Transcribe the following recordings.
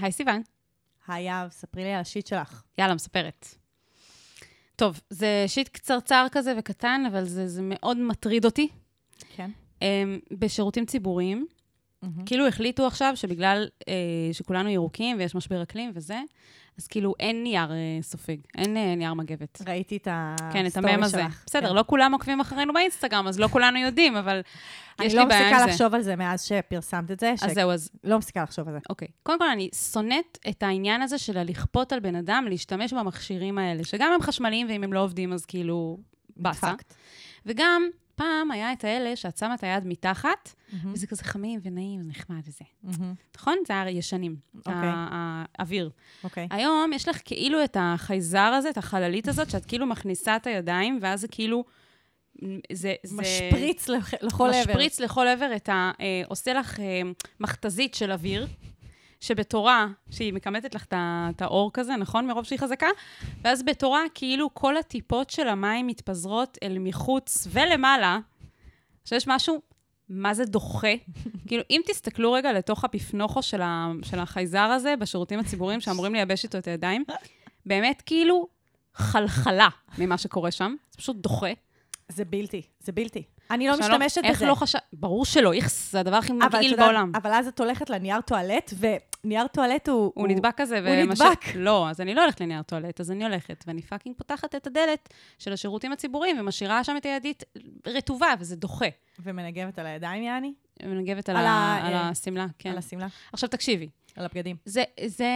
היי סיוון. היי יהב, ספרי לי על ה shit שלך. יאללה, מספרת. טוב, זה shit קצרצר כזה וקטן, אבל זה, זה מאוד מטריד אותי. כן. Um, בשירותים ציבוריים, מהמם. כאילו החליטו עכשיו שבגלל uh, שכולנו ירוקים ויש משבר אקלים וזה, אז כאילו אין נייר uh, סופג, אין uh, נייר מגבת. ראיתי את ה story כן, שלך. את המם הזה. בסדר, כן. לא כולם עוקבים אחרינו באינסטגרם, אז לא כולנו יודעים, אבל יש לי אני לא בעיה עם מפסיקה זה. לחשוב על זה מאז שפרסמת את זה, אז זהו, אז שלא מפסיקה לחשוב על זה. אוקיי. קודם כל, אני שונאת את העניין הזה של לכפות על בן אדם להשתמש במכשירים האלה, שגם הם חשמליים, ואם הם לא עובדים, אז כאילו, באסה. וגם, פעם היה את האלה שאת שמה את היד מתחת, מהמם, וזה כזה חמים ונעים ונחמד וזה. מהמם. נכון? זה היה ישנים, אוקיי. האוויר. אוקיי. היום יש לך כאילו את החייזר הזה, את החללית הזאת, שאת כאילו מכניסה את הידיים, ואז זה כאילו... זה... זה... משפריץ לח- לכל עבר. משפריץ לכל עבר את ה... אה, עושה לך אה, מכתזית של אוויר, שבתורה, שהיא מכמתת לך את האור כזה, נכון? מרוב שהיא חזקה, ואז בתורה, כאילו כל הטיפות של המים מתפזרות אל מחוץ ולמעלה. עכשיו, יש משהו, מה זה דוחה? כאילו, אם תסתכלו רגע לתוך הפפנוכו של, ה, של החייזר הזה בשירותים הציבוריים שאמורים לייבש איתו את הידיים, באמת כאילו חלחלה ממה שקורה שם, זה פשוט דוחה. זה בלתי, זה בלתי. אני לא משתמשת איך בזה. לא חשב... ברור שלא, איכס, זה הדבר הכי מגעיל בעולם. אבל אז את הולכת לנייר טואלט, ונייר טואלט הוא... הוא נדבק כזה, הוא נדבק. לא, אז אני לא הולכת לנייר טואלט, אז אני הולכת, ואני fucking פותחת את הדלת של השירותים הציבוריים, ומשאירה שם את הידית רטובה, וזה דוחה. ומנגבת על הידיים, יעני? מנגבת על על ה- ה- על אה, השמלה, כן. על השמלה? עכשיו תקשיבי, על הבגדים. זה, זה,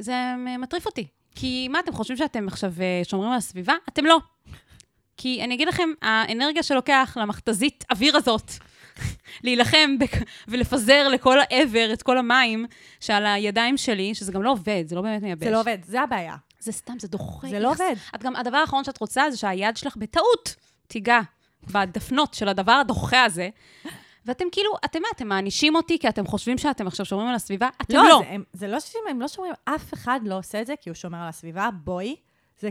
זה מטריף אותי. כי מה, אתם חושבים שאתם עכשיו אה, שומרים על הסביבה? אתם לא. כי אני אגיד לכם, האנרגיה שלוקח למכתזית אוויר הזאת, להילחם בק- ולפזר לכל העבר את כל המים שעל הידיים שלי, שזה גם לא עובד, זה לא באמת מייבש. זה לא עובד, זה הבעיה. זה סתם, זה דוחה. זה לא. עובד. את גם, הדבר האחרון שאת רוצה זה שהיד שלך בטעות תיגע בדפנות של הדבר הדוחה הזה. ואתם כאילו, אתם מה, אתם מענישים אותי כי אתם חושבים שאתם עכשיו שומרים על הסביבה? אתם לא. לא, זה, הם, זה לא שהם הם לא שומרים, אף אחד לא עושה את זה כי הוא שומר על הסביבה, בואי, זה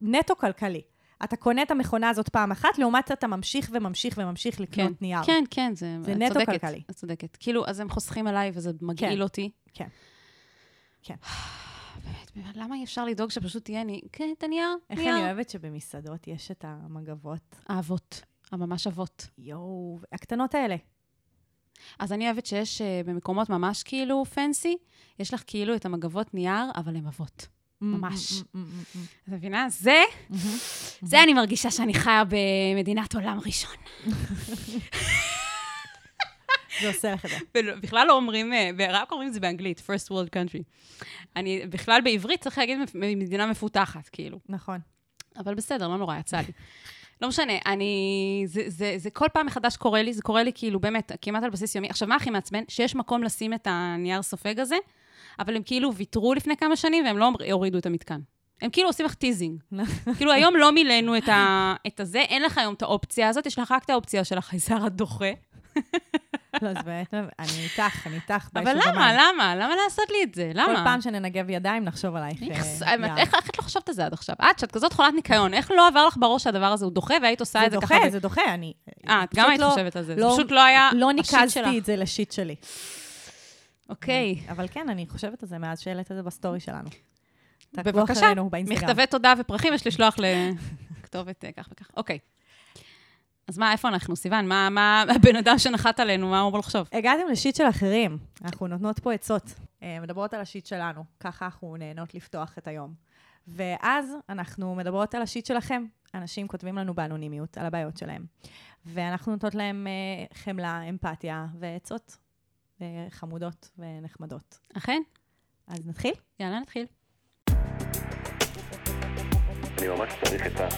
נטו כלכלי. אתה קונה את המכונה הזאת פעם אחת, לעומת אתה ממשיך וממשיך וממשיך לקנות כן, נייר. כן, כן, זה, זה נטו צודקת, כלכלי. את צודקת. כאילו, אז הם חוסכים עליי וזה מגעיל כן. אותי. כן. כן. באמת, באמת, למה אי אפשר לדאוג שפשוט תהיה ני... כן, את הנייר, איך נייר. אני אוהבת שבמסעדות יש את המגבות. האבות, הממש אבות. יואו, הקטנות האלה. אז אני אוהבת שיש אה, במקומות ממש כאילו פנסי, יש לך כאילו את המגבות נייר, אבל הן אבות. ממש. Mm, mm, mm. את מבינה? זה, זה אני מרגישה שאני חיה במדינת עולם ראשון. זה עושה לך את זה. בכלל לא אומרים, אה, רק אומרים את זה באנגלית, first world country. אני, בכלל בעברית צריך להגיד מדינה מפותחת, כאילו. נכון. אבל בסדר, לא נורא, יצא לי. לא משנה, אני... זה, זה, זה כל פעם מחדש קורה לי, זה קורה לי כאילו באמת כמעט על בסיס יומי. עכשיו, מה הכי מעצבן? שיש מקום לשים את הנייר סופג הזה, אבל הם כאילו ויתרו לפני כמה שנים והם לא הורידו את המתקן. הם כאילו עושים לך teasing. כאילו, היום לא מילאנו את, ה, את הזה, אין לך היום את האופציה הזאת, יש לך רק את האופציה של החייזר הדוחה. לא, זה באמת, אני איתך, אני איתך. אבל למה? למה? למה לעשות לי את זה? למה? כל פעם שננגב ידיים, נחשוב עלייך. איך, אה. איך, את לא חשבת על זה עד עכשיו? את, שאת כזאת חולת ניקיון, איך לא עבר לך בראש שהדבר הזה הוא דוחה, והיית עושה את זה זה ככה? דוחה, ב- זה דוחה, אני... אה, את גם היית לא- חושבת על זה. זה לא- פשוט לא היה לא. ניקזתי את זה ל shit שלי. אוקיי. אבל כן, אני חושבת על זה מאז שהעלית את זה ב story שלנו. בבקשה. מכתבי תודה ופרחים יש לשלוח לכתובת אה, כך וכך. אוקיי. אז מה, איפה אנחנו? סיוון, מה, מה הבן אדם שנחת עלינו, מה הוא אמור לחשוב? הגעתם לשיט של אחרים. אנחנו נותנות פה עצות. אה, מדברות על ה shit שלנו. ככה אנחנו נהנות לפתוח את היום. ואז אנחנו מדברות על ה shit שלכם. אנשים כותבים לנו באנונימיות על הבעיות שלהם. ואנחנו נותנות להם אה, חמלה, אמפתיה ועצות חמודות ונחמדות. אכן? אז נתחיל? יאללה, נתחיל. אני ממש צריך עצה.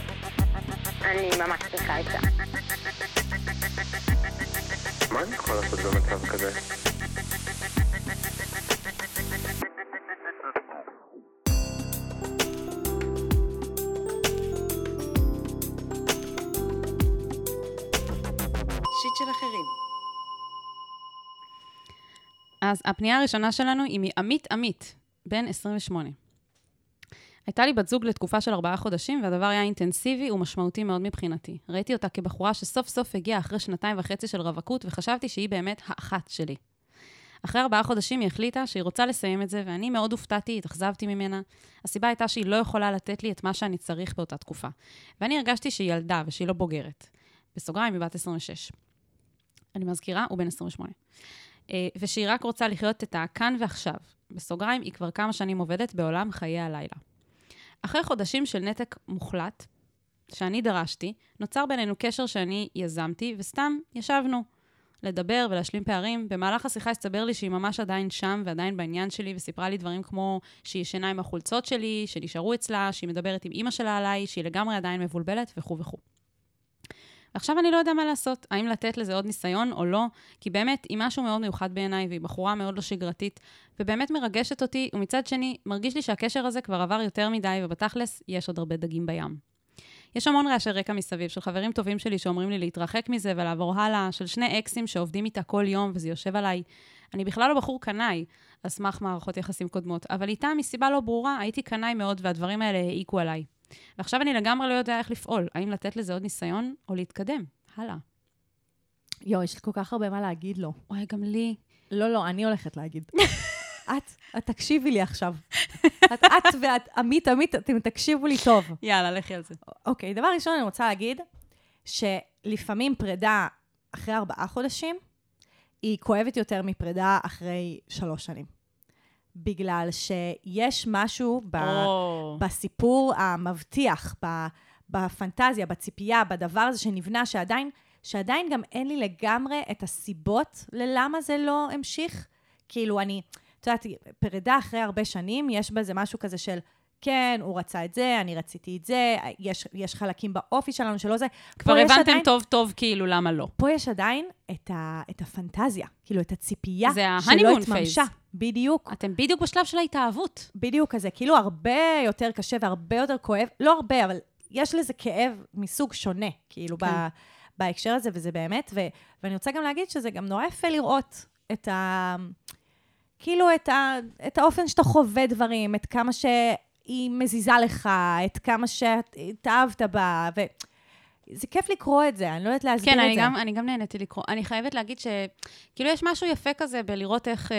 אני ממש צריכה עצה. מה אני יכול לעשות במצב כזה? אז הפנייה הראשונה שלנו היא מעמית עמית, בן 28. הייתה לי בת זוג לתקופה של ארבעה חודשים, והדבר היה אינטנסיבי ומשמעותי מאוד מבחינתי. ראיתי אותה כבחורה שסוף סוף הגיעה אחרי שנתיים וחצי של רווקות, וחשבתי שהיא באמת האחת שלי. אחרי ארבעה חודשים היא החליטה שהיא רוצה לסיים את זה, ואני מאוד הופתעתי, התאכזבתי ממנה. הסיבה הייתה שהיא לא יכולה לתת לי את מה שאני צריך באותה תקופה. ואני הרגשתי שהיא ילדה ושהיא לא בוגרת. בסוגריים, היא בת 26. אני מזכירה, הוא בן 28. אה, ושהיא רק רוצה לחיות את הכאן ועכשיו. בסוגריים, היא כבר כמה שנים עובדת בעולם חיי הלילה. אחרי חודשים של נתק מוחלט, שאני דרשתי, נוצר בינינו קשר שאני יזמתי, וסתם ישבנו לדבר ולהשלים פערים. במהלך השיחה הסתבר לי שהיא ממש עדיין שם ועדיין בעניין שלי, וסיפרה לי דברים כמו שהיא ישנה עם החולצות שלי, שנשארו אצלה, שהיא מדברת עם אימא שלה עליי, שהיא לגמרי עדיין מבולבלת וכו' וכו'. ועכשיו אני לא יודע מה לעשות, האם לתת לזה עוד ניסיון או לא, כי באמת, היא משהו מאוד מיוחד בעיניי, והיא בחורה מאוד לא שגרתית, ובאמת מרגשת אותי, ומצד שני, מרגיש לי שהקשר הזה כבר עבר יותר מדי, ובתכלס, יש עוד הרבה דגים בים. יש המון רעשי רקע מסביב, של חברים טובים שלי שאומרים לי להתרחק מזה ולעבור הלאה, של שני אקסים שעובדים איתה כל יום, וזה יושב עליי. אני בכלל לא בחור קנאי, על סמך מערכות יחסים קודמות, אבל איתה, מסיבה לא ברורה, הייתי קנאי מאוד, והדברים האלה העיקו עליי. ועכשיו אני לגמרי לא יודע איך לפעול, האם לתת לזה עוד ניסיון או להתקדם. הלאה. יואו, יש לי כל כך הרבה מה להגיד לו. וואי, גם לי. לא, לא, אני הולכת להגיד. את, את תקשיבי לי עכשיו. את, את ואת, עמית, עמית, אתם תקשיבו לי טוב. יאללה, לכי על זה. אוקיי, דבר ראשון, אני רוצה להגיד שלפעמים פרידה אחרי ארבעה חודשים, היא כואבת יותר מפרידה אחרי שלוש שנים. בגלל שיש משהו ב, או. בסיפור המבטיח, ב, בפנטזיה, בציפייה, בדבר הזה שנבנה, שעדיין, שעדיין גם אין לי לגמרי את הסיבות ללמה זה לא המשיך. כאילו, אני, את יודעת, פרידה אחרי הרבה שנים, יש בזה משהו כזה של, כן, הוא רצה את זה, אני רציתי את זה, יש, יש חלקים באופי שלנו שלא זה. כבר הבנתם עדיין- טוב טוב כאילו למה לא. פה יש עדיין את, ה, את הפנטזיה, כאילו, את הציפייה שלא התממשה. בדיוק. אתם בדיוק בשלב של ההתאהבות. בדיוק כזה, כאילו הרבה יותר קשה והרבה יותר כואב, לא הרבה, אבל יש לזה כאב מסוג שונה, כאילו, כן. ב, בהקשר הזה, וזה באמת, ו, ואני רוצה גם להגיד שזה גם נורא יפה לראות את ה... כאילו, את, ה, את האופן שאתה חווה דברים, את כמה שהיא מזיזה לך, את כמה שהתאהבת בה, ו... זה כיף לקרוא את זה, אני לא יודעת להסביר כן, את אני זה. גם, אני גם נהניתי לקרוא. אני חייבת להגיד שכאילו יש משהו יפה כזה בלראות איך אה,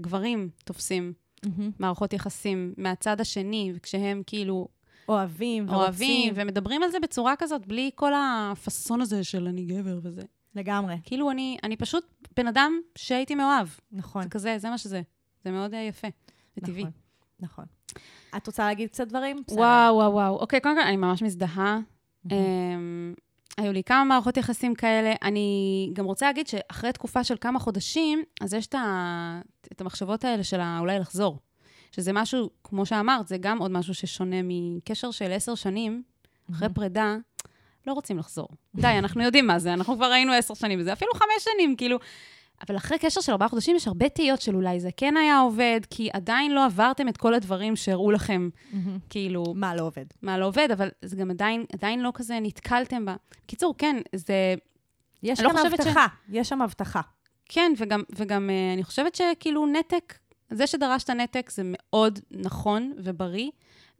גברים תופסים מהמם. מערכות יחסים מהצד השני, וכשהם כאילו אוהבים ורוצים. אוהבים, ומדברים על זה בצורה כזאת, בלי כל הפאסון הזה של אני גבר וזה. לגמרי, כאילו, אני, אני פשוט בן אדם שהייתי מאוהב. נכון. זה כזה, זה מה שזה. זה מאוד אה, יפה. זה טבעי. נכון, נכון. את רוצה להגיד קצת דברים? וואו, וואו, וואו. אוקיי, קודם כל, אני ממש מזדהה. אמ, היו לי כמה מערכות יחסים כאלה. אני גם רוצה להגיד שאחרי תקופה של כמה חודשים, אז יש את, ה... את המחשבות האלה של אולי לחזור. שזה משהו, כמו שאמרת, זה גם עוד משהו ששונה מקשר של עשר שנים, אחרי פרידה, לא רוצים לחזור. די, אנחנו יודעים מה זה, אנחנו כבר היינו עשר שנים בזה, אפילו חמש שנים, כאילו. אבל אחרי קשר של ארבעה חודשים יש הרבה תהיות של אולי זה כן היה עובד, כי עדיין לא עברתם את כל הדברים שהראו לכם, מהמם. כאילו, מה לא עובד? מה לא עובד, אבל זה גם עדיין, עדיין לא כזה נתקלתם בה. קיצור, כן, זה... יש אני לא חושבת ש- הבטחה, יש שם הבטחה. כן, וגם, וגם אה, אני חושבת שכאילו נתק, זה שדרשת נתק זה מאוד נכון ובריא,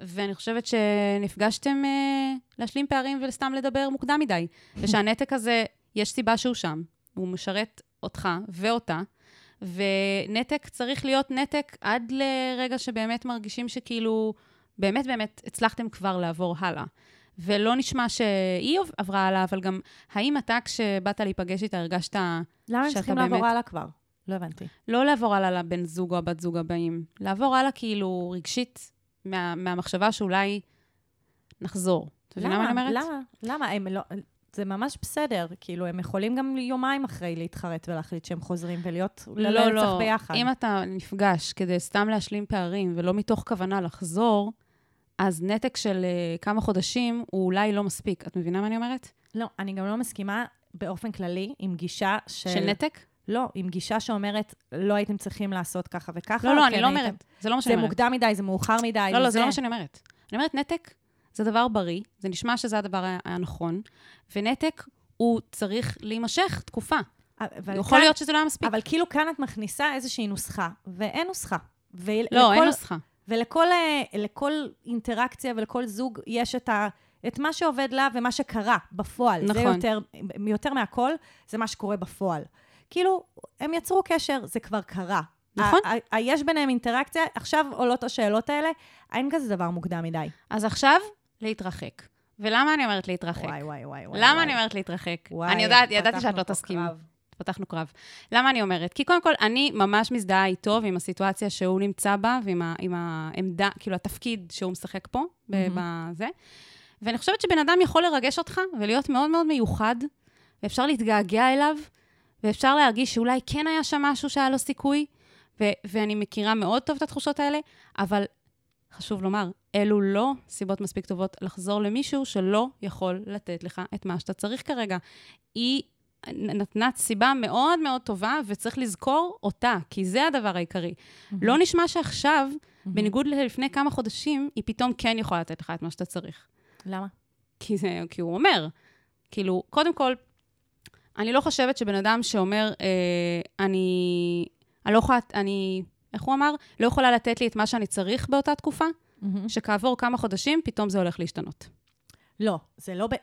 ואני חושבת שנפגשתם אה, להשלים פערים ולסתם לדבר מוקדם מדי. ושהנתק הזה, יש סיבה שהוא שם, הוא משרת אותך ואותה, ונתק צריך להיות נתק עד לרגע שבאמת מרגישים שכאילו, באמת באמת הצלחתם כבר לעבור הלאה. ולא נשמע שהיא עברה הלאה, אבל גם האם אתה, כשבאת להיפגש איתה, הרגשת למה הם שאתה צריכים באמת- לעבור הלאה כבר? לא הבנתי. לא לעבור הלאה לבן זוג או הבת זוג הבאים, לעבור הלאה כאילו רגשית מה, מהמחשבה שאולי נחזור. את מבינה מה אני אומרת? למה? למה? הם לא... זה ממש בסדר, כאילו, הם יכולים גם יומיים אחרי להתחרט ולהחליט שהם חוזרים ולהיות לא, לנצח לא. ביחד. אם אתה נפגש כדי סתם להשלים פערים ולא מתוך כוונה לחזור, אז נתק של uh, כמה חודשים הוא אולי לא מספיק. את מבינה מה אני אומרת? לא, אני גם לא מסכימה באופן כללי עם גישה של... של נתק? לא, עם גישה שאומרת, לא הייתם צריכים לעשות ככה וככה. לא, לא, אני לא הייתם- אומרת. זה לא מה זה שאני אומרת. מוקדם מדי, זה מאוחר מדי. לא, לא, זה לא מה שאני אומרת. אני אומרת, נתק זה דבר בריא, זה נשמע שזה הדבר הנכון, ונתק הוא צריך להימשך תקופה. יכול כאן- להיות שזה לא היה מספיק. אבל כאילו כאן את מכניסה איזושהי נוסחה, ואין נוסחה. ולכל, לא, אין נוסחה. ולכל אה, לכל אינטראקציה ולכל זוג יש את, ה, את מה שעובד לה ומה שקרה בפועל. זה נכון. יותר, יותר מהכל, זה מה שקורה בפועל. כאילו, הם יצרו קשר, זה כבר קרה. נכון. ה- ה- ה- יש ביניהם אינטראקציה, עכשיו עולות השאלות האלה, אין כזה דבר מוקדם מדי. אז עכשיו, להתרחק. ולמה אני אומרת להתרחק? וואי, וואי, וואי. למה וואי. אני אומרת להתרחק? וואי, אני יודעת, ידעתי שאת לא תסכימי. קרב. פתחנו קרב. למה אני אומרת? כי קודם כל, אני ממש מזדהה איתו ועם הסיטואציה שהוא נמצא בה, ועם ה, העמדה, כאילו, התפקיד שהוא משחק פה, ב- בזה. ואני חושבת שבן אדם יכול לרגש אותך ולהיות מאוד מאוד מיוחד, ואפשר להתגעגע אליו, ואפשר להרגיש שאולי כן היה שם משהו שהיה לו סיכוי, ו- ואני מכירה מאוד טוב את התחושות האלה, אבל חשוב לומר, אלו לא סיבות מספיק טובות לחזור למישהו שלא יכול לתת לך את מה שאתה צריך כרגע. היא נתנה סיבה מאוד מאוד טובה, וצריך לזכור אותה, כי זה הדבר העיקרי. לא נשמע שעכשיו, בניגוד ללפני כמה חודשים, היא פתאום כן יכולה לתת לך את מה שאתה צריך. למה? כי, זה, כי הוא אומר, כאילו, קודם כל, אני לא חושבת שבן אדם שאומר, אה, אני, אני לא יכולה, אני, איך הוא אמר? לא יכולה לתת לי את מה שאני צריך באותה תקופה, שכעבור כמה חודשים, פתאום זה הולך להשתנות. לא, זה לא ב...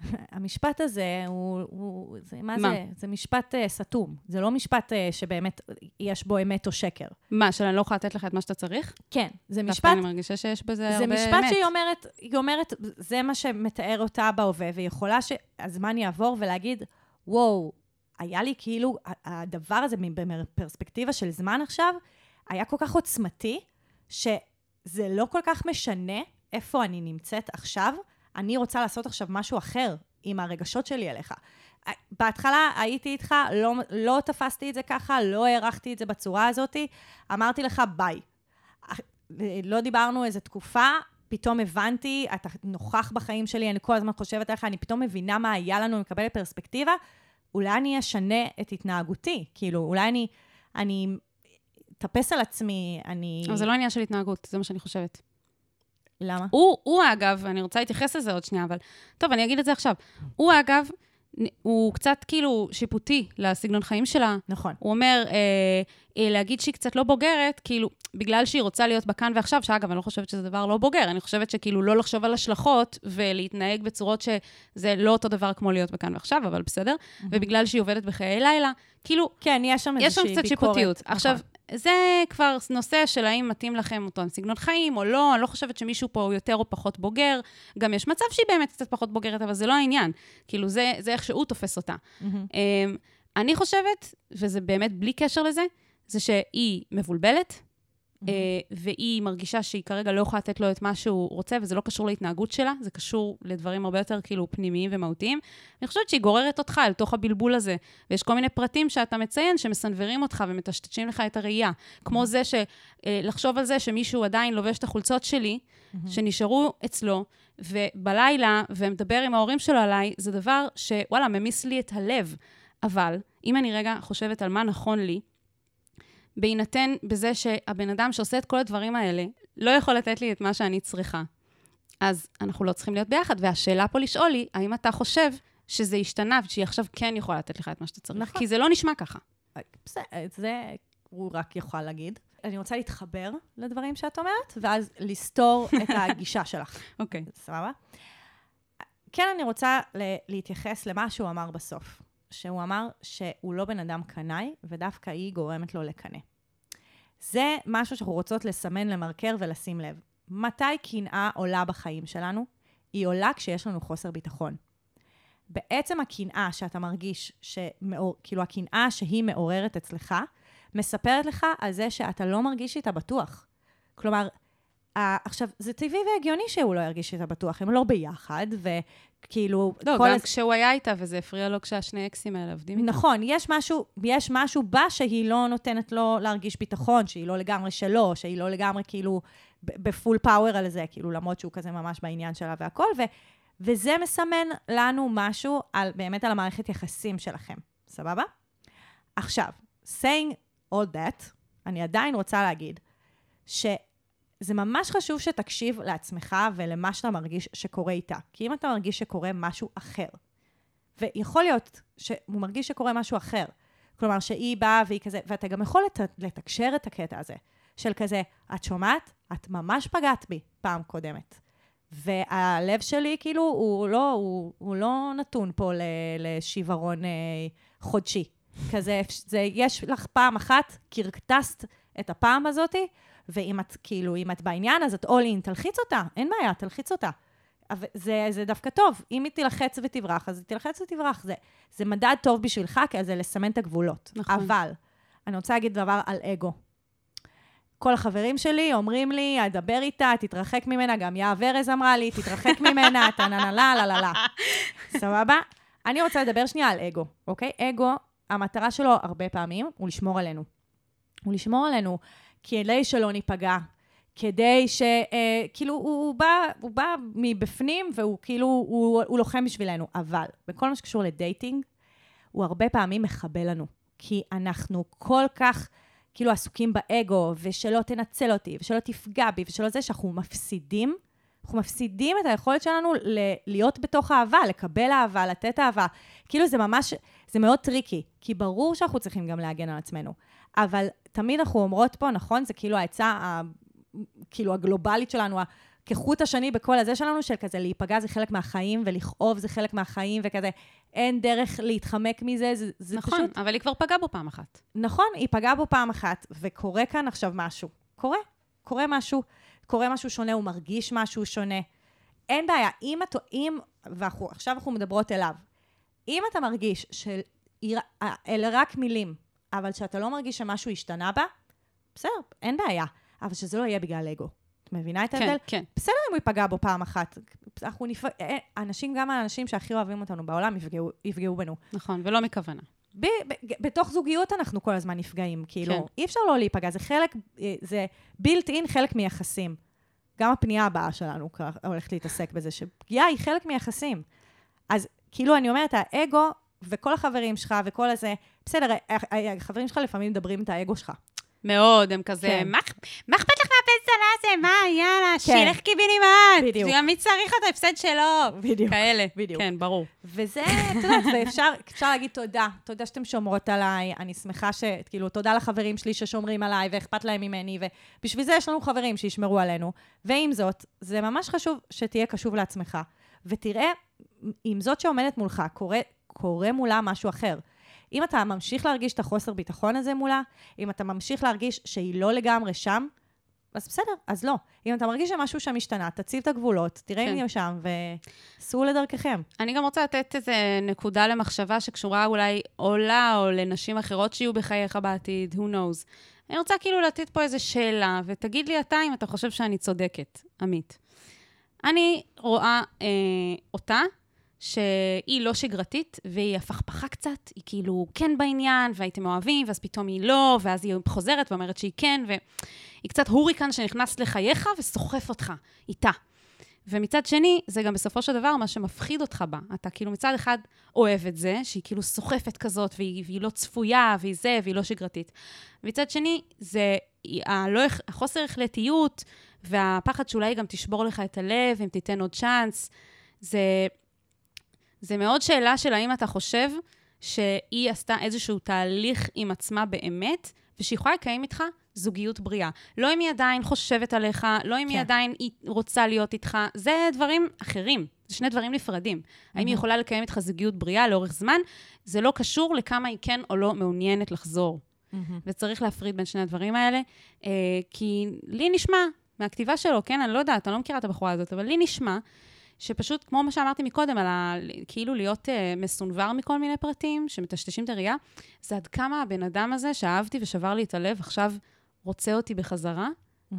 המשפט הזה הוא, הוא זה, מה, מה? זה? זה משפט uh, סתום. זה לא משפט uh, שבאמת יש בו אמת או שקר. מה, שאני לא יכולה לתת לך את מה שאתה צריך? כן, זה דווקא משפט אני מרגישה שיש בזה זה הרבה משפט אמת. שהיא אומרת, היא אומרת, זה מה שמתאר אותה בהווה, והיא יכולה שהזמן יעבור ולהגיד, וואו, היה לי כאילו, הדבר הזה בפרספקטיבה של זמן עכשיו, היה כל כך עוצמתי, שזה לא כל כך משנה איפה אני נמצאת עכשיו, אני רוצה לעשות עכשיו משהו אחר עם הרגשות שלי אליך. בהתחלה הייתי איתך, לא, לא תפסתי את זה ככה, לא הערכתי את זה בצורה הזאת, אמרתי לך ביי. לא דיברנו איזה תקופה, פתאום הבנתי, אתה נוכח בחיים שלי, אני כל הזמן חושבת עליך, אני פתאום מבינה מה היה לנו, מקבלת פרספקטיבה, אולי אני אשנה את התנהגותי, כאילו, אולי אני, אני אטפס על עצמי, אני... אבל זה לא עניין של התנהגות, זה מה שאני חושבת. למה? הוא, הוא אגב, אני רוצה להתייחס לזה עוד שנייה, אבל... טוב, אני אגיד את זה עכשיו. הוא אגב, הוא קצת כאילו שיפוטי לסגנון חיים שלה. נכון. הוא אומר, אה, אה, להגיד שהיא קצת לא בוגרת, כאילו, בגלל שהיא רוצה להיות בכאן ועכשיו, שאגב, אני לא חושבת שזה דבר לא בוגר, אני חושבת שכאילו לא לחשוב על השלכות ולהתנהג בצורות שזה לא אותו דבר כמו להיות בכאן ועכשיו, אבל בסדר, ובגלל שהיא עובדת בחיי לילה, כאילו, כן, יש שם יש שם איזושהי קצת ביקורת. שיפוטיות. נכון. עכשיו, זה כבר נושא של האם מתאים לכם אותו סגנון חיים או לא, אני לא חושבת שמישהו פה הוא יותר או פחות בוגר. גם יש מצב שהיא באמת קצת פחות בוגרת, אבל זה לא העניין. כאילו, זה, זה איך שהוא תופס אותה. אמ, אני חושבת, וזה באמת בלי קשר לזה, זה שהיא מבולבלת, אה, והיא מרגישה שהיא כרגע לא יכולה לתת לו את מה שהוא רוצה, וזה לא קשור להתנהגות שלה, זה קשור לדברים הרבה יותר כאילו פנימיים ומהותיים. אני חושבת שהיא גוררת אותך אל תוך הבלבול הזה, ויש כל מיני פרטים שאתה מציין שמסנוורים אותך ומטשטשים לך את הראייה. כמו זה שלחשוב על זה שמישהו עדיין לובש את החולצות שלי, שנשארו אצלו, ובלילה, ומדבר עם ההורים שלו עליי, זה דבר שוואלה, ממיס לי את הלב. אבל, אם אני רגע חושבת על מה נכון לי, בהינתן בזה שהבן אדם שעושה את כל הדברים האלה, לא יכול לתת לי את מה שאני צריכה, אז אנחנו לא צריכים להיות ביחד. והשאלה פה לשאול היא, האם אתה חושב שזה השתנה ושהיא עכשיו כן יכולה לתת לך את מה שאתה צריך? נכון. כי זה לא נשמע ככה. בסדר, זה הוא רק יכול להגיד. אני רוצה להתחבר לדברים שאת אומרת, ואז לסתור את הגישה שלך. אוקיי. סבבה? כן, אני רוצה להתייחס למה שהוא אמר בסוף. שהוא אמר שהוא לא בן אדם קנאי, ודווקא היא גורמת לו לקנא. זה משהו שאנחנו רוצות לסמן, למרקר ולשים לב. מתי קנאה עולה בחיים שלנו? היא עולה כשיש לנו חוסר ביטחון. בעצם הקנאה שאתה מרגיש, שמעור, כאילו הקנאה שהיא מעוררת אצלך, מספרת לך על זה שאתה לא מרגיש איתה בטוח. כלומר, עכשיו, זה טבעי והגיוני שהוא לא ירגיש איתה בטוח, הם לא ביחד, וכאילו... לא, כל גם הז- כשהוא היה איתה, וזה הפריע לו כשהשני אקסים האלה עובדים איתה. נכון, יש משהו, יש משהו בה שהיא לא נותנת לו להרגיש ביטחון, שהיא לא לגמרי שלו, שהיא לא לגמרי כאילו בפול פאוור על זה, כאילו למרות שהוא כזה ממש בעניין שלה והכל, ו, וזה מסמן לנו משהו על, באמת על המערכת יחסים שלכם, סבבה? עכשיו, saying all that, אני עדיין רוצה להגיד שזה ממש חשוב שתקשיב לעצמך ולמה שאתה מרגיש שקורה איתה. כי אם אתה מרגיש שקורה משהו אחר, ויכול להיות שהוא מרגיש שקורה משהו אחר. כלומר, שהיא באה והיא כזה, ואתה גם יכול לת, לתקשר את הקטע הזה, של כזה, את שומעת? את ממש פגעת בי פעם קודמת. והלב שלי, כאילו, הוא לא, הוא, הוא לא נתון פה לשיוורון אה, חודשי. כזה, זה, יש לך פעם אחת, קרקטסת את הפעם הזאתי, ואם את, כאילו, אם את בעניין, אז את all in, תלחיץ אותה, אין בעיה, תלחיץ אותה. זה, זה דווקא טוב. אם היא תילחץ ותברח, אז היא תילחץ ותברח. זה, זה מדד טוב בשבילך, כי זה לסמן את הגבולות. נכון. אבל, אני רוצה להגיד דבר על אגו. כל החברים שלי אומרים לי, אדבר איתה, תתרחק ממנה, גם יהב ארז אמרה לי, תתרחק ממנה, טה-נה-נה-לה, לה לה לה. סבבה? אני רוצה לדבר שנייה על אגו, אוקיי? אגו, המטרה שלו הרבה פעמים הוא לשמור עלינו. הוא לשמור עלינו כדי שלא ניפגע, כדי ש... אה, כאילו, הוא, הוא, בא, הוא בא מבפנים והוא כאילו, הוא, הוא לוחם בשבילנו. אבל בכל מה שקשור ל dating, הוא הרבה פעמים מכבה לנו. כי אנחנו כל כך כאילו עסוקים באגו, ושלא תנצל אותי, ושלא תפגע בי, ושלא זה, שאנחנו מפסידים. אנחנו מפסידים את היכולת שלנו ל- להיות בתוך אהבה, לקבל אהבה, לתת אהבה. כאילו זה ממש, זה מאוד tricky, כי ברור שאנחנו צריכים גם להגן על עצמנו. אבל תמיד אנחנו אומרות פה, נכון? זה כאילו העצה, ה- כאילו הגלובלית שלנו, כחוט השני בכל הזה שלנו, של כזה להיפגע זה חלק מהחיים, ולכאוב זה חלק מהחיים, וכזה אין דרך להתחמק מזה, זה, זה נכון, פשוט... אבל היא כבר פגעה בו פעם אחת. נכון, היא פגעה בו פעם אחת, וקורה כאן עכשיו משהו. קורה, קורה משהו, קורה משהו שונה, הוא מרגיש משהו שונה. אין בעיה, אם את... אם, ועכשיו אנחנו מדברות אליו, אם אתה מרגיש שאלה רק מילים, אבל שאתה לא מרגיש שמשהו השתנה בה, בסדר, אין בעיה. אבל שזה לא יהיה בגלל אגו. את מבינה את כן, ההבדל? כן. בסדר אם הוא ייפגע בו פעם אחת. אנחנו נפ... אה, אנשים, גם האנשים שהכי אוהבים אותנו בעולם, יפגעו, יפגעו בנו. נכון, ולא מכוונה. ב, ב, בתוך זוגיות אנחנו כל הזמן נפגעים, כאילו, כן. כן. אי אפשר לא להיפגע, זה חלק, אה, זה בילט אין חלק מיחסים. גם הפנייה הבאה שלנו הולכת להתעסק בזה, שפגיעה היא חלק מיחסים. אז כאילו, אני אומרת, האגו וכל החברים שלך וכל הזה, בסדר, החברים שלך לפעמים מדברים את האגו שלך. מאוד, הם כזה, כן. מה אכפת לך מהפסד הזה? מה, יאללה, כן. שילך קיבינימט. בדיוק. מי צריך את ההפסד שלו? בדיוק. כאלה. בדיוק. כן, ברור. וזה, את יודעת, ואפשר אפשר להגיד תודה. תודה שאתם שומרות עליי. אני שמחה ש... כאילו, תודה לחברים שלי ששומרים עליי ואכפת להם ממני, ובשביל זה יש לנו חברים שישמרו עלינו. ועם זאת, זה ממש חשוב שתהיה קשוב לעצמך. ותראה, אם זאת שעומדת מולך, קורה, קורה מולה משהו אחר. אם אתה ממשיך להרגיש את החוסר ביטחון הזה מולה, אם אתה ממשיך להרגיש שהיא לא לגמרי שם, אז בסדר, אז לא. אם אתה מרגיש שמשהו שם השתנה, תציב את הגבולות, תראה כן. אם היא שם, וסעו לדרככם. אני גם רוצה לתת איזו נקודה למחשבה שקשורה אולי או לה או לנשים אחרות שיהיו בחייך בעתיד, who knows. אני רוצה כאילו לתת פה איזו שאלה, ותגיד לי אתה אם אתה חושב שאני צודקת, עמית. אני רואה אה, אותה, שהיא לא שגרתית, והיא הפכפכה קצת, היא כאילו כן בעניין, והייתם אוהבים, ואז פתאום היא לא, ואז היא חוזרת ואומרת שהיא כן, והיא קצת הוריקן שנכנס לחייך וסוחף אותך איתה. ומצד שני, זה גם בסופו של דבר מה שמפחיד אותך בה. אתה כאילו מצד אחד אוהב את זה, שהיא כאילו סוחפת כזאת, והיא, והיא לא צפויה, והיא זה, והיא לא שגרתית. מצד שני, זה הלא, החוסר החלטיות, והפחד שאולי גם תשבור לך את הלב, אם תיתן עוד צ'אנס. זה, זה מאוד שאלה של האם אתה חושב שהיא עשתה איזשהו תהליך עם עצמה באמת, ושהיא יכולה לקיים איתך זוגיות בריאה. לא אם היא עדיין חושבת עליך, לא אם היא כן. עדיין היא רוצה להיות איתך, זה דברים אחרים. זה שני דברים נפרדים. האם היא יכולה לקיים איתך זוגיות בריאה לאורך זמן? זה לא קשור לכמה היא כן או לא מעוניינת לחזור. וצריך להפריד בין שני הדברים האלה, אה, כי לי נשמע, מהכתיבה שלו, כן, אני לא יודעת, אני לא מכירה את הבחורה הזאת, אבל לי נשמע שפשוט, כמו מה שאמרתי מקודם, על ה, כאילו להיות אה, מסונבר מכל מיני פרטים, שמטשטשים את הראייה, זה עד כמה הבן אדם הזה, שאהבתי ושבר לי את הלב, עכשיו רוצה אותי בחזרה,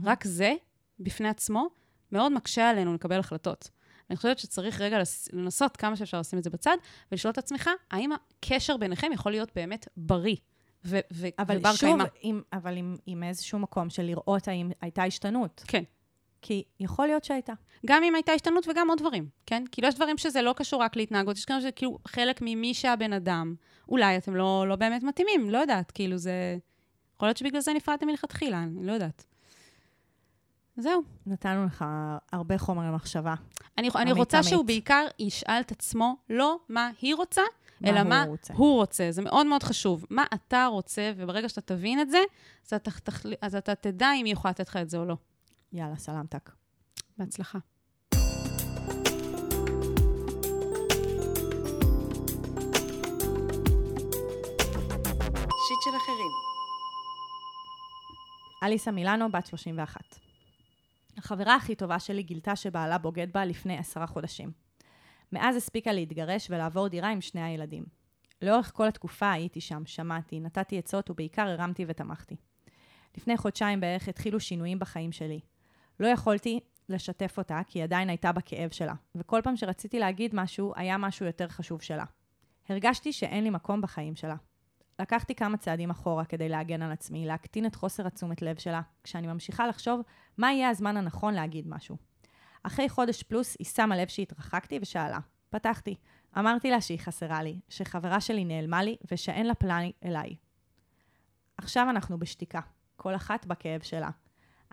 רק זה, בפני עצמו, מאוד מקשה עלינו לקבל החלטות. אני חושבת שצריך רגע לנסות כמה שאפשר לשים את זה בצד, ולשאול את עצמך, האם הקשר ביניכם יכול להיות באמת בריא ו- ו- אבל ובר שוב. עם, אבל עם, עם איזשהו מקום של לראות האם הייתה השתנות. כן. כי יכול להיות שהייתה. גם אם הייתה השתנות וגם עוד דברים, כן? כאילו, יש דברים שזה לא קשור רק להתנהגות, יש כאלה שזה כאילו חלק ממי שהבן אדם. אולי אתם לא, לא באמת מתאימים, לא יודעת, כאילו זה... יכול להיות שבגלל זה נפרדתם מלכתחילה, אני לא יודעת. זהו. נתנו לך הרבה חומר למחשבה. אני, אני רוצה. שהוא בעיקר ישאל את עצמו לא מה היא רוצה, מה אלא הוא מה רוצה. הוא רוצה. זה מאוד מאוד חשוב. מה אתה רוצה, וברגע שאתה תבין את זה, אז אתה, תחל... אז אתה תדע אם היא יכולה לתת לך את זה או לא. יאללה, סלמתק. בהצלחה. אחרים. אליסה מילאנו, בת 31. החברה הכי טובה שלי גילתה שבעלה בוגד בה לפני עשרה חודשים. מאז הספיקה להתגרש ולעבור דירה עם שני הילדים. לאורך כל התקופה הייתי שם, שמעתי, נתתי עצות ובעיקר הרמתי ותמכתי. לפני חודשיים בערך התחילו שינויים בחיים שלי. לא יכולתי לשתף אותה כי היא עדיין הייתה בכאב שלה, וכל פעם שרציתי להגיד משהו, היה משהו יותר חשוב שלה. הרגשתי שאין לי מקום בחיים שלה. לקחתי כמה צעדים אחורה כדי להגן על עצמי, להקטין את חוסר התשומת לב שלה, כשאני ממשיכה לחשוב מה יהיה הזמן הנכון להגיד משהו. אחרי חודש פלוס היא שמה לב שהתרחקתי ושאלה. פתחתי. אמרתי לה שהיא חסרה לי, שחברה שלי נעלמה לי ושאין לה פלאני אליי. עכשיו אנחנו בשתיקה, כל אחת בכאב שלה.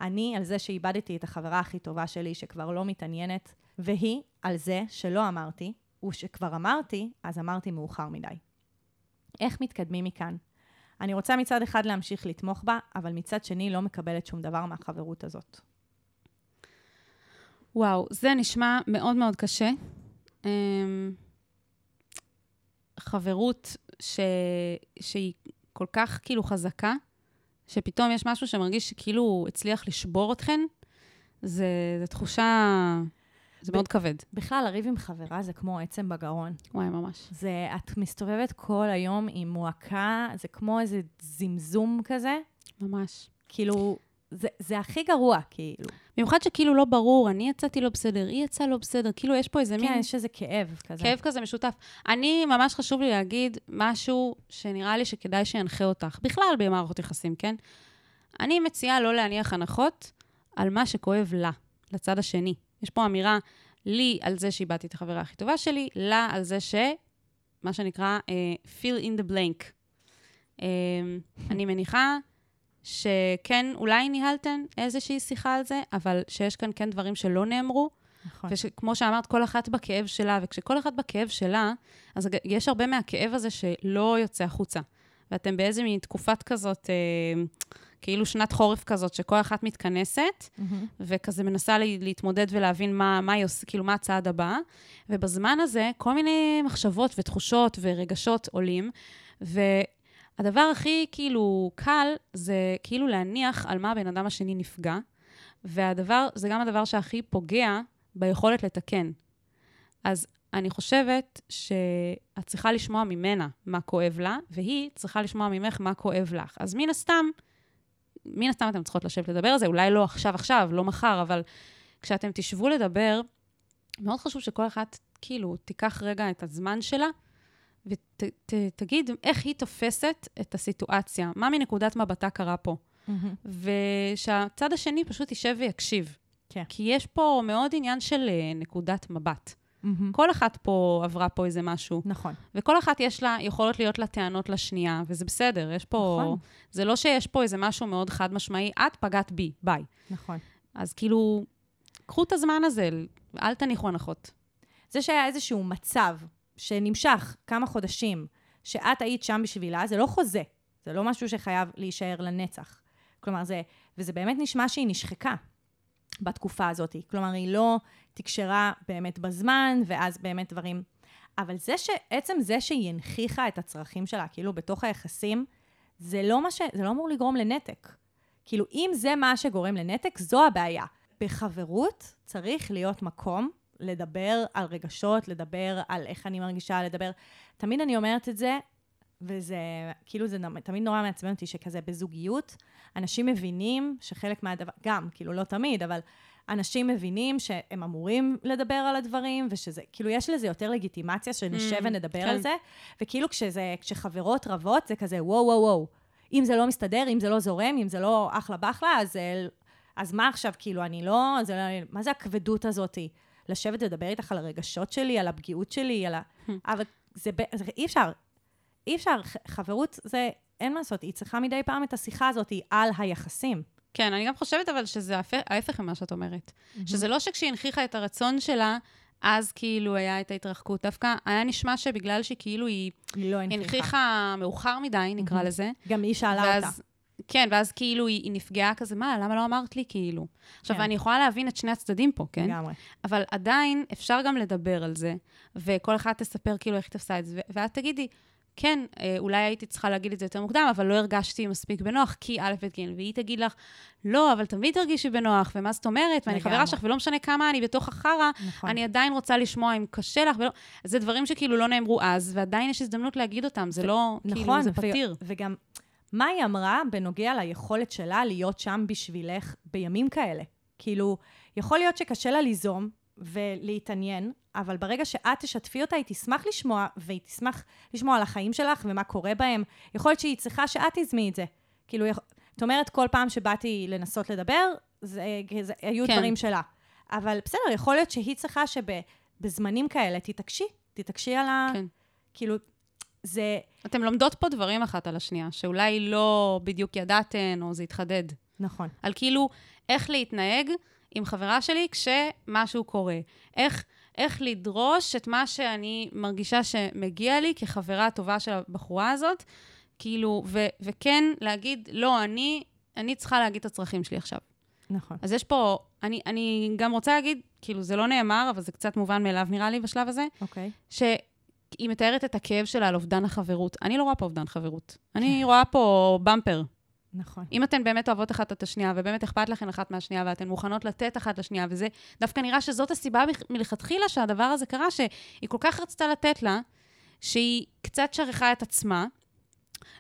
אני על זה שאיבדתי את החברה הכי טובה שלי שכבר לא מתעניינת, והיא על זה שלא אמרתי, ושכבר אמרתי, אז אמרתי מאוחר מדי. איך מתקדמים מכאן? אני רוצה מצד אחד להמשיך לתמוך בה, אבל מצד שני לא מקבלת שום דבר מהחברות הזאת. וואו, זה נשמע מאוד מאוד קשה. אמ, חברות ש... שהיא כל כך כאילו חזקה, שפתאום יש משהו שמרגיש שכאילו הוא הצליח לשבור אתכן, זה, זה תחושה... זה מאוד כבד. בכלל, לריב עם חברה זה כמו עצם בגרון. וואי, ממש. זה, את מסתובבת כל היום עם מועקה, זה כמו איזה זמזום כזה. ממש. כאילו, זה, זה הכי גרוע, כאילו. במיוחד שכאילו לא ברור, אני יצאתי לא בסדר, היא יצאה לא בסדר, כאילו יש פה איזה מין... כן, יש איזה כאב כזה. כאב כזה משותף. אני, ממש חשוב לי להגיד משהו שנראה לי שכדאי שינחה אותך, בכלל במערכות יחסים, כן? אני מציעה לא להניח הנחות על מה שכואב לה, לצד השני. יש פה אמירה לי על זה שאיבדתי את החברה הכי טובה שלי, לה על זה ש... מה שנקרא uh, fill in the blank. Uh, אני מניחה שכן, אולי ניהלתן איזושהי שיחה על זה, אבל שיש כאן כן דברים שלא נאמרו, נכון. וכמו שאמרת, כל אחת בכאב שלה, וכשכל אחת בכאב שלה, אז יש הרבה מהכאב הזה שלא יוצא החוצה. ואתם באיזה מין תקופת כזאת, אה, כאילו שנת חורף כזאת, שכל אחת מתכנסת, מהמם. וכזה מנסה לה, להתמודד ולהבין מה, מה היא עושה, כאילו, מה הצעד הבא. ובזמן הזה, כל מיני מחשבות ותחושות ורגשות עולים, והדבר הכי, כאילו, קל, זה כאילו להניח על מה הבן אדם השני נפגע, והדבר, זה גם הדבר שהכי פוגע ביכולת לתקן. אז אני חושבת שאת צריכה לשמוע ממנה מה כואב לה, והיא צריכה לשמוע ממך מה כואב לך. אז מן הסתם, מן הסתם אתן צריכות לשבת לדבר על זה, אולי לא עכשיו עכשיו, לא מחר, אבל כשאתם תשבו לדבר, מאוד חשוב שכל אחת, כאילו, תיקח רגע את הזמן שלה, ותגיד איך היא תופסת את הסיטואציה, מה מנקודת מבטה קרה פה. מהמם. ושהצד השני פשוט יישב ויקשיב. כן. כי יש פה מאוד עניין של אה, נקודת מבט. מהמם. כל אחת פה עברה פה איזה משהו, נכון. וכל אחת יש לה, יכולות להיות לה טענות לשנייה, וזה בסדר, יש פה... נכון. זה לא שיש פה איזה משהו מאוד חד משמעי, את פגעת בי, ביי. נכון. אז כאילו, קחו את הזמן הזה, אל תניחו הנחות. זה שהיה איזשהו מצב שנמשך כמה חודשים, שאת היית שם בשבילה, זה לא חוזה. זה לא משהו שחייב להישאר לנצח. כלומר, זה... וזה באמת נשמע שהיא נשחקה בתקופה הזאת. כלומר, היא לא תקשרה באמת בזמן, ואז באמת דברים... אבל זה שעצם זה שהיא הנכיחה את הצרכים שלה, כאילו, בתוך היחסים, זה לא מה ש... זה לא אמור לגרום לנתק. כאילו, אם זה מה שגורם לנתק, זו הבעיה. בחברות צריך להיות מקום לדבר על רגשות, לדבר על איך אני מרגישה, לדבר... תמיד אני אומרת את זה, וזה, כאילו, זה תמיד נורא מעצבן אותי שכזה בזוגיות, אנשים מבינים שחלק מהדבר, גם, כאילו, לא תמיד, אבל אנשים מבינים שהם אמורים לדבר על הדברים, ושזה, כאילו, יש לזה יותר לגיטימציה, שנשב Mm, ונדבר כן. על זה, וכאילו, כשזה, כשחברות רבות, זה כזה, וואו, וואו, וואו. אם זה לא מסתדר, אם זה לא זורם, אם זה לא אחלה בחלה, אז, אז מה עכשיו, כאילו, אני לא, זה לא, מה זה הכבדות הזאתי? לשבת ולדבר איתך על הרגשות שלי, על הפגיעות שלי, על ה... אבל זה, זה אי אפשר. אי אפשר. חברות זה, אין מה לעשות, היא צריכה מדי פעם את השיחה הזאת על היחסים. כן, אני גם חושבת אבל שזה ההפך- ממה שאת אומרת. שזה לא שכשהיא הנכיחה את הרצון שלה, אז כאילו היה את ההתרחקות. דווקא היה נשמע שבגלל שכאילו היא היא לא הנכיחה. הנכיחה מאוחר מדי, נקרא לזה. גם היא שאלה ואז, אותה. כן, ואז כאילו היא, היא נפגעה כזה, מה, למה לא אמרת לי כאילו? עכשיו, כן. אני יכולה להבין את שני הצדדים פה, כן? לגמרי. אבל עדיין אפשר גם לדבר על זה, וכל אחת תספר כאילו איך היא תפסה את זה, ו- ואת תגידי, כן, אה, אולי הייתי צריכה להגיד את זה יותר מוקדם, אבל לא הרגשתי מספיק בנוח, כי א', ב', ג', והיא תגיד לך, לא, אבל תמיד תרגישי בנוח, ומה זאת אומרת, ואני. חברה שלך, ולא משנה כמה אני בתוך החרא, נכון. אני עדיין רוצה לשמוע אם קשה לך, ולא... זה דברים שכאילו לא נאמרו אז, ועדיין יש הזדמנות להגיד אותם, זה לא, כאילו, נכון, זה ו- פתיר. וגם, מה היא אמרה בנוגע ליכולת שלה להיות שם בשבילך בימים כאלה? כאילו, יכול להיות שקשה לה ליזום ולהתעניין, אבל ברגע שאת תשתפי אותה, היא תשמח לשמוע, והיא תשמח לשמוע על החיים שלך ומה קורה בהם. יכול להיות שהיא צריכה שאת תזמי את זה. כאילו, את אומרת, כל פעם שבאתי לנסות לדבר, זה, זה, היו כן. דברים שלה. אבל בסדר, יכול להיות שהיא צריכה שבזמנים כאלה תתעקשי, תתעקשי על ה... כן. כאילו, זה... אתן לומדות פה דברים אחת על השנייה, שאולי לא בדיוק ידעתן, או זה התחדד. נכון. על כאילו איך להתנהג עם חברה שלי כשמשהו קורה. איך, איך לדרוש את מה שאני מרגישה שמגיע לי כחברה טובה של הבחורה הזאת, כאילו, ו, וכן להגיד, לא, אני, אני צריכה להגיד את הצרכים שלי עכשיו. נכון. אז יש פה, אני, אני גם רוצה להגיד, כאילו, זה לא נאמר, אבל זה קצת מובן מאליו נראה לי בשלב הזה, אוקיי. שהיא מתארת את הכאב שלה על אובדן החברות. אני לא רואה פה אובדן חברות. אני רואה פה במפר. נכון. אם אתן באמת אוהבות אחת את השנייה, ובאמת אכפת לכן אחת מהשנייה, ואתן מוכנות לתת אחת לשנייה, וזה דווקא נראה שזאת הסיבה מלכתחילה שהדבר הזה קרה, שהיא כל כך רצתה לתת לה, שהיא קצת שכחה את עצמה,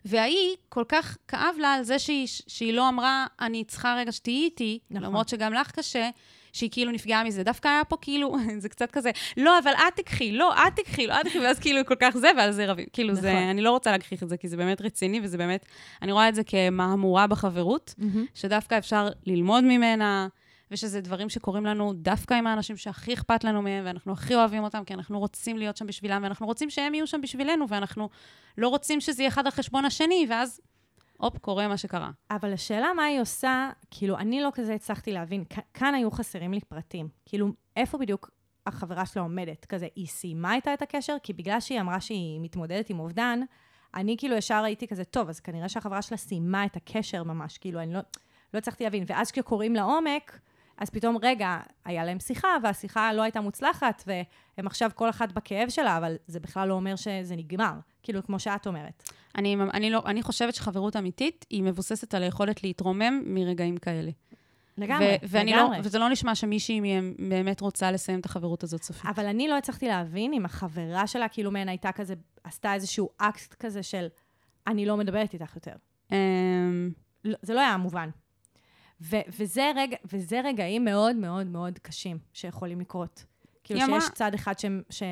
וההיא, כל כך כאב לה על זה שהיא, שהיא לא אמרה, אני צריכה רגע שתהיי איתי, נכון. למרות שגם לך קשה, שהיא כאילו נפגעה מזה. דווקא היה פה כאילו, זה קצת כזה, לא, אבל את תקחי, לא, את תקחי, לא, את תקחי, ואז כאילו כל כך זה, ועל זה רבים. כאילו, זה, נכון. אני לא רוצה להגחיך את זה, כי זה באמת רציני, וזה באמת, אני רואה את זה כמהמורה בחברות, שדווקא אפשר ללמוד ממנה, ושזה דברים שקורים לנו דווקא עם האנשים שהכי אכפת לנו מהם, ואנחנו הכי אוהבים אותם, כי אנחנו רוצים להיות שם בשבילם, ואנחנו רוצים שהם יהיו שם בשבילנו, ואנחנו לא רוצים שזה יהיה אחד על חשבון השני, ואז, הופ, קורה מה שקרה. אבל השאלה מה היא עושה, כאילו, אני לא כזה הצלחתי להבין. כאן היו חסרים לי פרטים. כאילו, איפה בדיוק החברה שלה עומדת? כזה, היא סיימה איתה את הקשר? כי בגלל שהיא אמרה שהיא מתמודדת עם אובדן, אני כאילו ישר הייתי כזה, טוב, אז כנראה שהחברה שלה סיימה את הקשר ממש. כאילו, אני לא, לא הצלחתי להבין. ואז כשקוראים לעומק, אז פתאום, רגע, היה להם שיחה, והשיחה לא הייתה מוצלחת, והם עכשיו כל אחת בכאב שלה, אבל זה בכלל לא אומר שזה נגמר. כאילו, כמו שאת אומרת. אני, אני, לא, אני חושבת שחברות אמיתית היא מבוססת על היכולת להתרומם מרגעים כאלה. לגמרי, ו- ואני לגמרי. לא, וזה לא נשמע שמישהי מהם באמת רוצה לסיים את החברות הזאת סופית. אבל אני לא הצלחתי להבין אם החברה שלה, כאילו מעין הייתה כזה, עשתה איזשהו אקט כזה של, אני לא מדברת איתך יותר. אמ, לא, זה לא היה מובן. ו- וזה, רגע, וזה רגעים מאוד מאוד מאוד קשים שיכולים לקרות. כאילו היא שיש צד אחד ש- ש-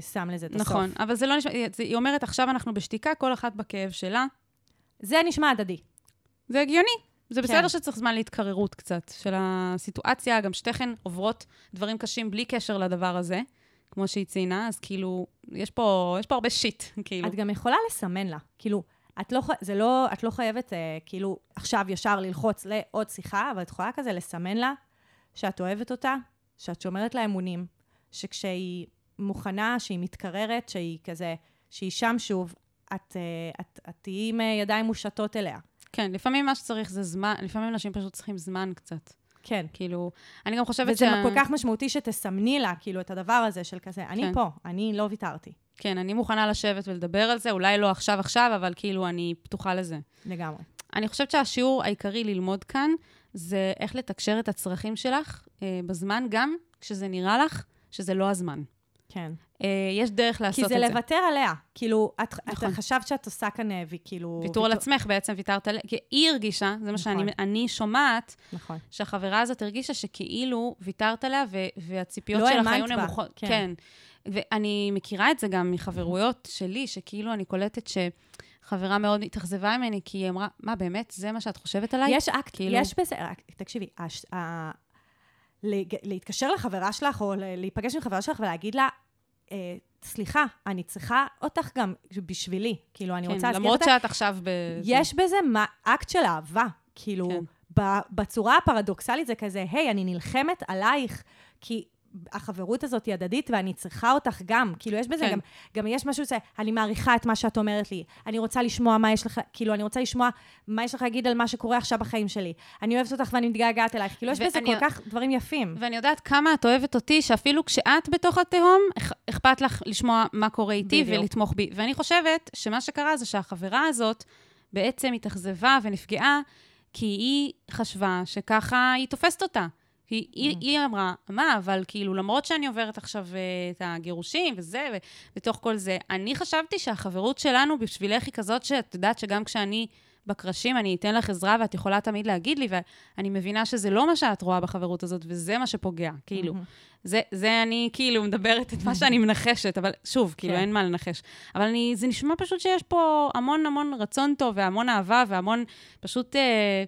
ששם לזה את הסוף. נכון, אבל זה לא נשמע, היא- אומרת, עכשיו אנחנו בשתיקה, כל אחת בכאב שלה. זה נשמע הדדי. זה הגיוני. זה כן. בסדר שצריך זמן להתקררות קצת של הסיטואציה, גם שתיכן עוברות דברים קשים בלי קשר לדבר הזה, כמו שהיא ציינה, אז כאילו, יש פה, יש פה הרבה שיט, כאילו. את גם יכולה לסמן לה. כאילו, את לא, זה לא, את לא חייבת, אה, כאילו, עכשיו ישר ללחוץ לעוד שיחה, אבל את יכולה כזה לסמן לה שאת אוהבת אותה, שאת שומרת לה אמונים, שכשהיא מוכנה, שהיא מתקררת, שהיא כזה, שהיא שם שוב, את, אה, את, את תהיי עם אה, ידיים מושטות אליה. כן, לפעמים מה שצריך זה זמן, לפעמים אנשים פשוט צריכים זמן קצת. כן. כאילו, אני גם חושבת וזה כל כך משמעותי שתסמני לה, כאילו, את הדבר הזה של כזה, אני כן. פה, אני לא ויתרתי. כן, אני מוכנה לשבת ולדבר על זה, אולי לא עכשיו עכשיו, אבל כאילו, אני פתוחה לזה. לגמרי. אני חושבת שהשיעור העיקרי ללמוד כאן, זה איך לתקשר את הצרכים שלך אה, בזמן, גם כשזה נראה לך שזה לא הזמן. כן. אה, יש דרך לעשות כי את זה זה. לוותר עליה. כאילו, את, נכון. את חשבת שאת עושה כאן, אה, כאילו... ויתור על עצמך בעצם, ויתרת עליה, כי היא הרגישה, זה מה שאני נכון. אני שומעת, נכון. שהחברה הזאת הרגישה שכאילו ויתרת עליה, ו- והציפיות לא שלך היו נמוכות. כן. כן. ואני מכירה את זה גם מחברויות שלי, שכאילו אני קולטת שחברה מאוד התאכזבה ממני, כי היא אמרה, מה, באמת? זה מה שאת חושבת עליי? יש אקט, כאילו- יש בזה, רק, תקשיבי, הש, ה, להתקשר לחברה שלך, או להיפגש עם חברה שלך ולהגיד לה, אה, סליחה, אני צריכה אותך גם בשבילי. כאילו, אני כן, רוצה להזכיר למרות אותך. שאת עכשיו ב... יש בזה מה, אקט של אהבה. כאילו, כן. בצורה הפרדוקסלית זה כזה, היי, אני נלחמת עלייך, כי החברות הזאת היא הדדית ואני צריכה אותך גם. כאילו, יש בזה כן. גם, גם יש משהו שאני מעריכה את מה שאת אומרת לי. אני רוצה לשמוע מה יש לך, כאילו, אני רוצה לשמוע מה יש לך להגיד על מה שקורה עכשיו בחיים שלי. אני אוהבת אותך ואני מתגעגעת אלייך. כאילו, יש בזה כל כך דברים יפים. ואני יודעת כמה את אוהבת אותי, שאפילו כשאת בתוך התהום, אכ- אכפת לך לשמוע מה קורה איתי בדיוק. ולתמוך בי. ואני חושבת שמה שקרה זה שהחברה הזאת בעצם התאכזבה ונפגעה, כי היא חשבה שככה היא תופסת אותה. היא, היא, היא אמרה, מה, אבל כאילו, למרות שאני עוברת עכשיו אה, את הגירושים וזה, ובתוך כל זה, אני חשבתי שהחברות שלנו בשבילך היא כזאת שאת יודעת שגם כשאני בקרשים, אני אתן לך עזרה ואת יכולה תמיד להגיד לי, ואני מבינה שזה לא מה שאת רואה בחברות הזאת, וזה מה שפוגע, כאילו. זה, זה אני כאילו מדברת את מה שאני מנחשת, אבל שוב, כאילו, כן. אין מה לנחש. אבל אני, זה נשמע פשוט שיש פה המון המון רצון טוב, והמון אהבה, והמון, פשוט אה,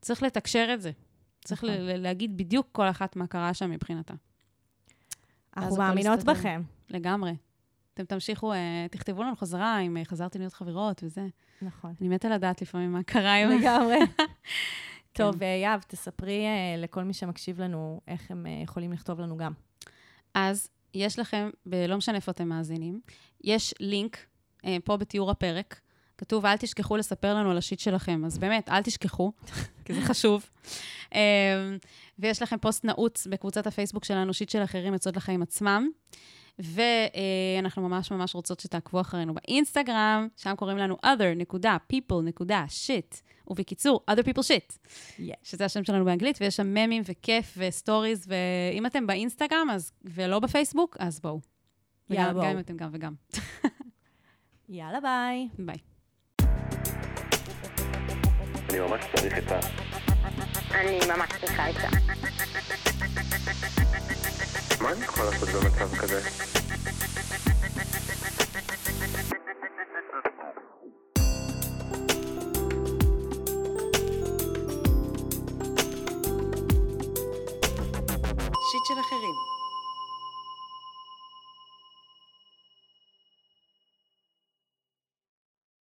צריך לתקשר את זה. צריך נכון. להגיד בדיוק כל אחת מה קרה שם מבחינתה. אנחנו מאמינות. בכם. לגמרי. אתם תמשיכו, אה, תכתבו לנו חזרה אם אה, חזרתם להיות חברות וזה. נכון. אני מתה לדעת לפעמים מה קרה עם... לגמרי. כן. טוב, אה, יהב, תספרי לכל מי שמקשיב לנו איך הם יכולים לכתוב לנו גם. אז יש לכם, לא משנה איפה אתם מאזינים, יש לינק פה בתיאור הפרק, כתוב, אל תשכחו לספר לנו על ה shit שלכם. אז באמת, אל תשכחו, כי זה חשוב. אה, ויש לכם פוסט נעוץ בקבוצת הפייסבוק שלנו, שיט של אחרים יוצאות לחיים עצמם. ואנחנו ממש ממש רוצות שתעקבו אחרינו באינסטגרם, שם קוראים לנו other.people.shit, ובקיצור, other people shit. שזה השם שלנו באנגלית, ויש שם ממים וכיף ו stories, ואם אתם באינסטגרם אז, ולא בפייסבוק, אז בואו. יאללה, בואו. גם אם אתם גם וגם. יאללה, ביי. ביי. אני ממש צריך את ה... אני ממש צריכה עצה. מה אני יכול לעשות במצב כזה?